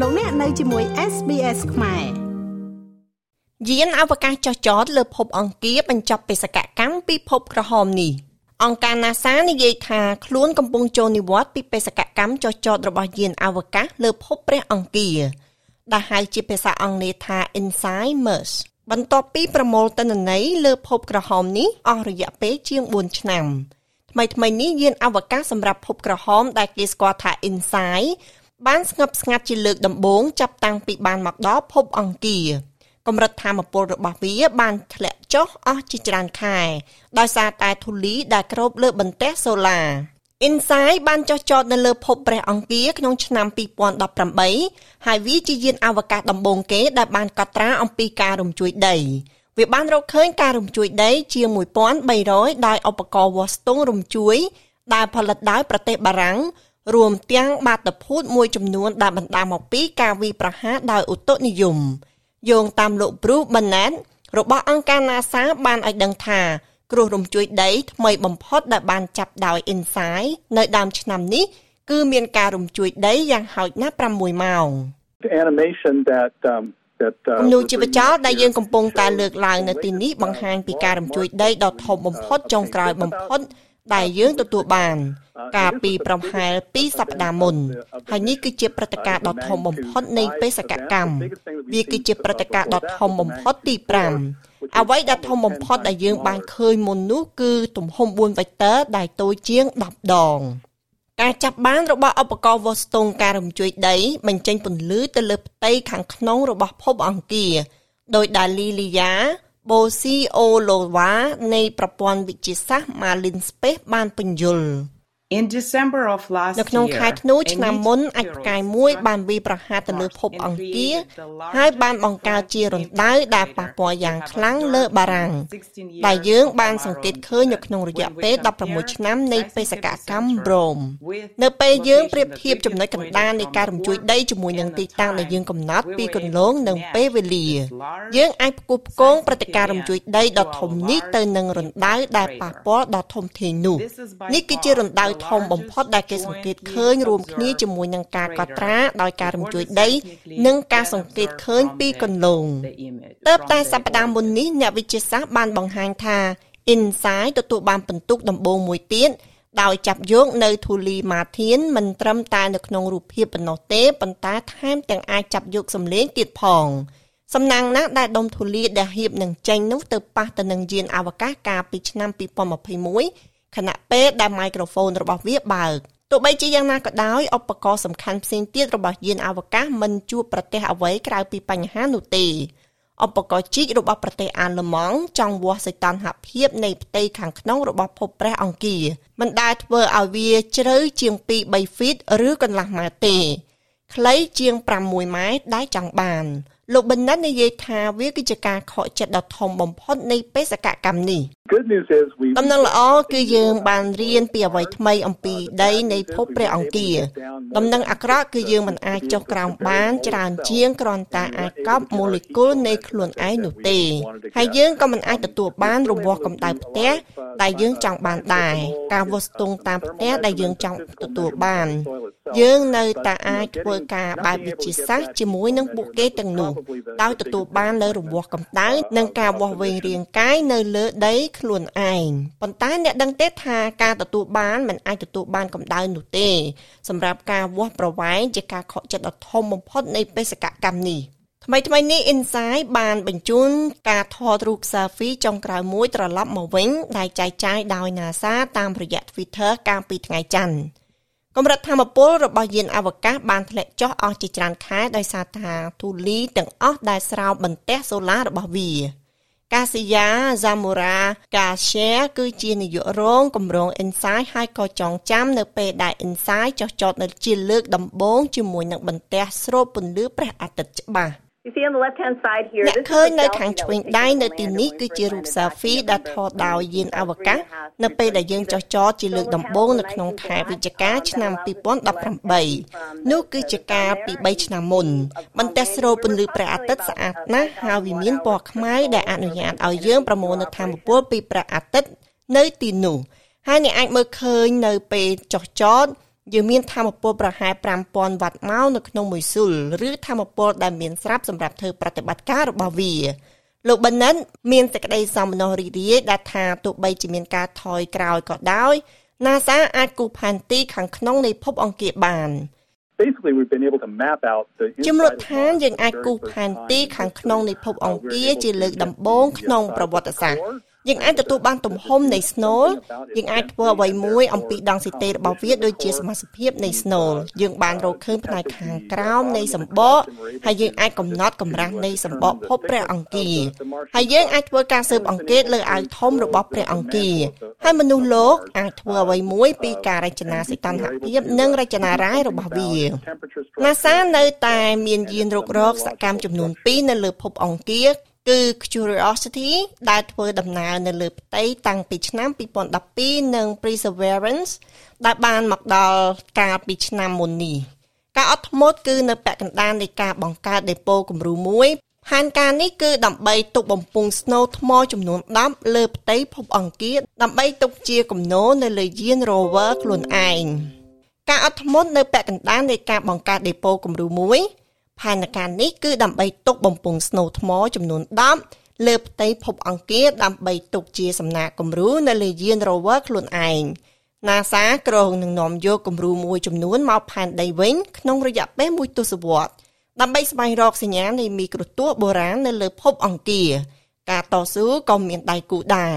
លោកអ្នកនៅជាមួយ SBS ខ្មែរយានអវកាសចុះចតលើភពអង្គារបញ្ចប់បេសកកម្មពិភពក្រហមនេះអង្គការ NASA និយាយថាខ្លួនកំពុងចូលនិវត្តន៍ពីបេសកកម្មចុះចតរបស់យានអវកាសលើភពព្រះអង្គារដែលហៅជាភាសាអង់គ្លេសថា InSight MERS បន្ទាប់ពីប្រមូលទិន្នន័យលើភពក្រហមនេះអស់រយៈពេលជាង4ឆ្នាំថ្មីថ្មីនេះយានអវកាសសម្រាប់ភពក្រហមដែលគេស្គាល់ថា InSight បានស្ងប់ស្ងាត់ជាលើកដំបូងចាប់តាំងពីបានមកដល់ភពអង្គារកម្រិតធម៌ពលរបស់វាបានធ្លាក់ចុះអស់ជាច្រើនខែដោយសារតែធូលីដែលគ្របលើបន្ទះសូឡា Insight បានចុះចតនៅលើភពព្រះអង្គារក្នុងឆ្នាំ2018ហើយវាជាយានអវកាសដំបូងគេដែលបានកត់ត្រាអំពីការរំជួយដីវាបានរកឃើញការរំជួយដីជាង1300ដោយឧបករណ៍វាស់ស្ទង់រំជួយដែលផលិតដោយប្រទេសបារាំង រួមទាំងបាតុភូតមួយចំនួនដែលបណ្ដាលមកពីការវាយប្រហារដោយឧតុនិយមយោងតាមលោក Bruce Bennett របស់អង្គការ NASA បានឲ្យដឹងថាគ្រោះរំជួយដីថ្មីបំផុតដែលបានចាប់ដោយ InSight នៅដើមឆ្នាំនេះគឺមានការរំជួយដីយ៉ាងហោចណាស់6ម៉ោង The animation that um នូជីវចលដែលយើងកំពុងតែលើកឡើងនៅទីនេះបង្ហាញពីការរំជួយដីដ៏ធំបំផុតចុងក្រោយបំផុត ដែលយើងទទួលបាន កាលពីប្រហែល2សប្តាហ៍មុនហើយនេះគឺជាព្រឹត្តិការណ៍ដ៏ធំបំផុតនៃបេសកកម្មវាគឺជាព្រឹត្តិការណ៍ដ៏ធំបំផុតទី5អ្វីដែលធំបំផុតដែលយើងបានឃើញមុននោះគឺទំហំ4វេក្ត័រដែលតូចជាង10ដងការចាប់បានរបស់ឧបករណ៍វាស់ស្ទង់ការរំជួយដីបញ្ចេញពន្លឺទៅលើផ្ទៃខាងក្នុងរបស់ភពអង្គារដោយដែលលីលីយ៉ា បូស៊ីអូឡូវ៉ានៃប្រព័ន្ធវិទ្យាសាស្ត្រ Marlin Space បានពន្យល់ In December of last នៅក្នុងខែធ្នូឆ្នាំមុនអាចផ្កាយមួយបានវាយប្រហារទៅលើភពអង្គារហើយបានបង្កើតជារណ្ដៅដែលប៉ះពាល់យ៉ាងខ្លាំងលើបារាំងដែលយើងបានសង្កេតឃើញនៅក្នុងរយៈពេល16ឆ្នាំនៃបេសកកម្ម Rome នៅពេលយើងប្រៀបធៀបចំណុចកណ្ដាលនៃការរំជួយដីជាមួយនឹងទីតាំងដែលយើងកំណត់ពីគន្លងនិងពេលវេលា យើងអាចផ្គូផ្គងព្រឹត្តិការណ៍រំជួយដីដ៏ធំនេះទៅនឹងរណ្ដៅដែលប៉ះពាល់ដ៏ធំធេងនោះនេះគឺជារណ្ដៅធំបំផុតដែលគេសង្កេតឃើញរួមគ្នាជាមួយនឹងការកត់ត្រាដោយការរំជួយដី និងការសង្កេតឃើញពីគន្លងតើបតែសប្តាហ៍មុននេះអ្នកវិទ្យាសាស្ត្របានបង្ហាញថា InSight ទទួលបានពិន្ទុដំបូងមួយទៀតដោយចាប់យកនៅធូលីម៉ាធានមិនត្រឹមតែនៅក្នុងរូបភាពប៉ុណ្ណោះទេប៉ុន្តែថែមទាំងអាចចាប់យកសម្លេងទៀតផងសំណាងណាស់ដែលដុំធូលីដែលហៀបនឹងចេញនោះទៅប៉ះទៅនឹងយានអវកាសកាលពីឆ្នាំ2021 ខណៈពេលដែលមីក្រូហ្វូនរបស់វាបើកទោះបីជាយ៉ាងណាក៏ដោយឧបករណ៍សំខាន់ផ្សេងទៀតរបស់យានអវកាសមិនជួបប្រទះអ្វីក្រៅពីបញ្ហានោះទេឧបករណ៍ជីករបស់ប្រទេសអាល្លឺម៉ង់ចង់វាស់សីតុណ្ហភាពនៃផ្ទៃខាងក្នុងរបស់ភពព្រះអង្គារមិនដែលធ្វើឲ្យវាជ្រៅជាង2 3ហ្វីតឬកន្លះម៉ែត្រទេខ្លីជាង6ម៉ែត្រដែលចង់បាន លោកបណ្ឌិតនិយាយថាវាគឺជាការខកចិត្តដ៏ធំបំផុតនៃបេសកកម្មនេះដំណឹងល្អគឺយើងបានរៀនពីអ្វីថ្មីអំពីដីនៃភពព្រះអង្គារដំណឹងអាក្រក់គឺយើងមិនអាចចុះក្រោមបានច្រើនជាងគ្រាន់តែអាចកប់ម៉ូលេគុលនៃខ្លួនឯងនោះទេហើយយើងក៏មិនអាចទទួលបានរង្វាស់កម្ដៅផ្ទះដែលយើងចង់បានដែរការវាស់ស្ទង់តាមផ្ទះដែលយើងចង់ទទួលបាន យើងនៅតែអាចធ្វើការបែបវិទ្យាសាស្ត្រជាមួយនឹងពួកគេទាំងនោះដោយទទួលបាននៅរង្វាស់កម្ដៅនិងការវាស់វែងរាងកាយនៅលើដីខ្លួនឯងប៉ុន្តែអ្នកដឹងទេថាការទទួលបានមិនអាចទទួលបានកម្ដៅនោះទេ សម្រាប់ការវាស់ប្រវែងជាការខកចិត្តដ៏ធំបំផុតនៃបេសកកម្មនេះថ្មីថ្មីនេះ Insight បានបញ្ជូនការថតរូប selfie ចុងក្រោយមួយត្រឡប់មកវិញដែលចែកចាយដោយ NASA តាមរយៈ Twitter កាលពីថ្ងៃច័ន្ទ កម្រិតធម្មពលរបស់យានអវកាសបានធ្លាក់ចុះអស់ជាច្រើនខែដោយសារថាធូលីទាំងអស់ដែលស្រោបបន្ទះសូឡារបស់វាកាស៊ីយ៉ាហ្សាមូរ៉ាកាសែគឺជានាយករងគម្រោង Insight ហើយក៏ចងចាំនៅពេលដែល Insight ចុះចតនៅជាលើកដំបូងជាមួយនឹងបន្ទះស្រូបពន្លឺព្រះអាទិត្យច្បាស់ You see on the left hand side here អ្នកឃើញនៅខាងឆ្វេងដៃនៅទីនេះគឺជារូប selfie ដែលថតដោយយានអវកាសនៅពេលដែលយើងចុះចតជាលើកដំបូងនៅក្នុងខែវិច្ឆិកាឆ្នាំ2018នោះគឺជាការពី3ឆ្នាំមុនបន្ទះស្រូបពន្លឺព្រះអាទិត្យស្អាតណាស់ហើយវាមានពណ៌ខ្មៅដែលអនុញ្ញាតឲ្យយើងប្រមូលនូវធម៌ពលពីព្រះអាទិត្យនៅទីនោះហើយអ្នកអាចមើលឃើញនៅពេលចុះចត យើងមានធម្មពលប្រហែល5000វ៉ាត់ម៉ោងនៅក្នុងមួយស៊ុលឬធម្មពលដែលមានស្រាប់សម្រាប់ធ្វើប្រតិបត្តិការរបស់វាលោកប៊ិនិនមានសេចក្តីសោមនស្សរីករាយដែលថាទោះបីជាមានការថយក្រោយក៏ដោយ NASA អាចគូសផែនទីខាងក្នុងនៃភពអង្គារបាន Basically we've been able to map out the ជំរុតឋានយើងអាចគូសផែនទីខាងក្នុងនៃភពអង្គារជាលើកដំបូងក្នុងប្រវត្តិសាស្ត្រ យើងអាចទទួលបានទំហំនៃ Snow យើងអាចធ្វើអ្វីមួយអំពីដងស៊ីតេរបស់វាដូចជាសមាសភាពនៃ Snow យើងបានរកឃើញផ្នែកខាងក្រោមនៃសម្បកហើយយើងអាចកំណត់កម្រាស់នៃសម្បកភពព្រះអង្គារហើយយើងអាចធ្វើការស៊ើបអង្កេតលើអាវធំរបស់ព្រះអង្គារហើយមនុស្សលោកអាចធ្វើអ្វីមួយពីការរចនាសីតុណ្ហភាពនិងរចនារាយរបស់វា NASA នៅតែមានយានរុករកសកម្មចំនួន2នៅលើភពអង្គារ គឺ Curiosity ដែលធ្វើដំណើរនៅលើផ្ទៃតាំងពីឆ្នាំ2012និង Perseverance ដែលបានមកដល់កាលពីឆ្នាំមុននេះការអត់ធ្មត់គឺនៅពាក់កណ្ដាលនៃការបង្កើតដេប៉ូគំរូមួយផែនការនេះគឺដើម្បីទុកបំពង់ស្នូលថ្មចំនួន10លើផ្ទៃភពអង្គារដើម្បីទុកជាគំនរនៅលើយាន rover ខ្លួនឯងការអត់ធ្មត់នៅពាក់កណ្ដាលនៃការបង្កើតដេប៉ូគំរូមួយ ផែនការនេះគឺដើម្បីទុកបំពង់ស្នូលថ្មចំនួន10លើផ្ទៃភពអង្គារដើម្បីទុកជាសំណាក់គំរូនៅលើយាន rover ខ្លួនឯង NASA គ្រោងនឹងនាំយកគំរូមួយចំនួនមកផែនដីវិញក្នុងរយៈពេលមួយទសវត្សរ៍ដើម្បីស្វែងរកសញ្ញានៃមីក្រូទស្សន៍បុរាណនៅលើភពអង្គារការតស៊ូក៏មានដៃគូដែរ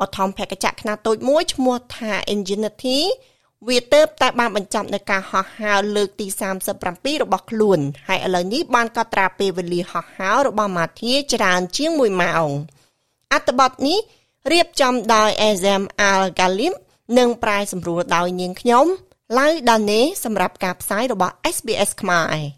អធម្មភកចក្រខ្នាតតូចមួយឈ្មោះថា Ingenuity វាទៅតែបានបញ្ចប់នៅការហោះហើរលើកទី37របស់ខ្លួនហើយឥឡូវនេះបានកត់ត្រាពេលវេលាហោះហើររបស់ម៉ាធាច្រើនជាង1ម៉ោងអត្ថបទនេះរៀបចំដោយ Azam Al-Ghalib និងប្រែសម្រួលដោយនាងខ្ញុំឡៅដាណេសម្រាប់ការផ្សាយរបស់ SBS ខ្មែរ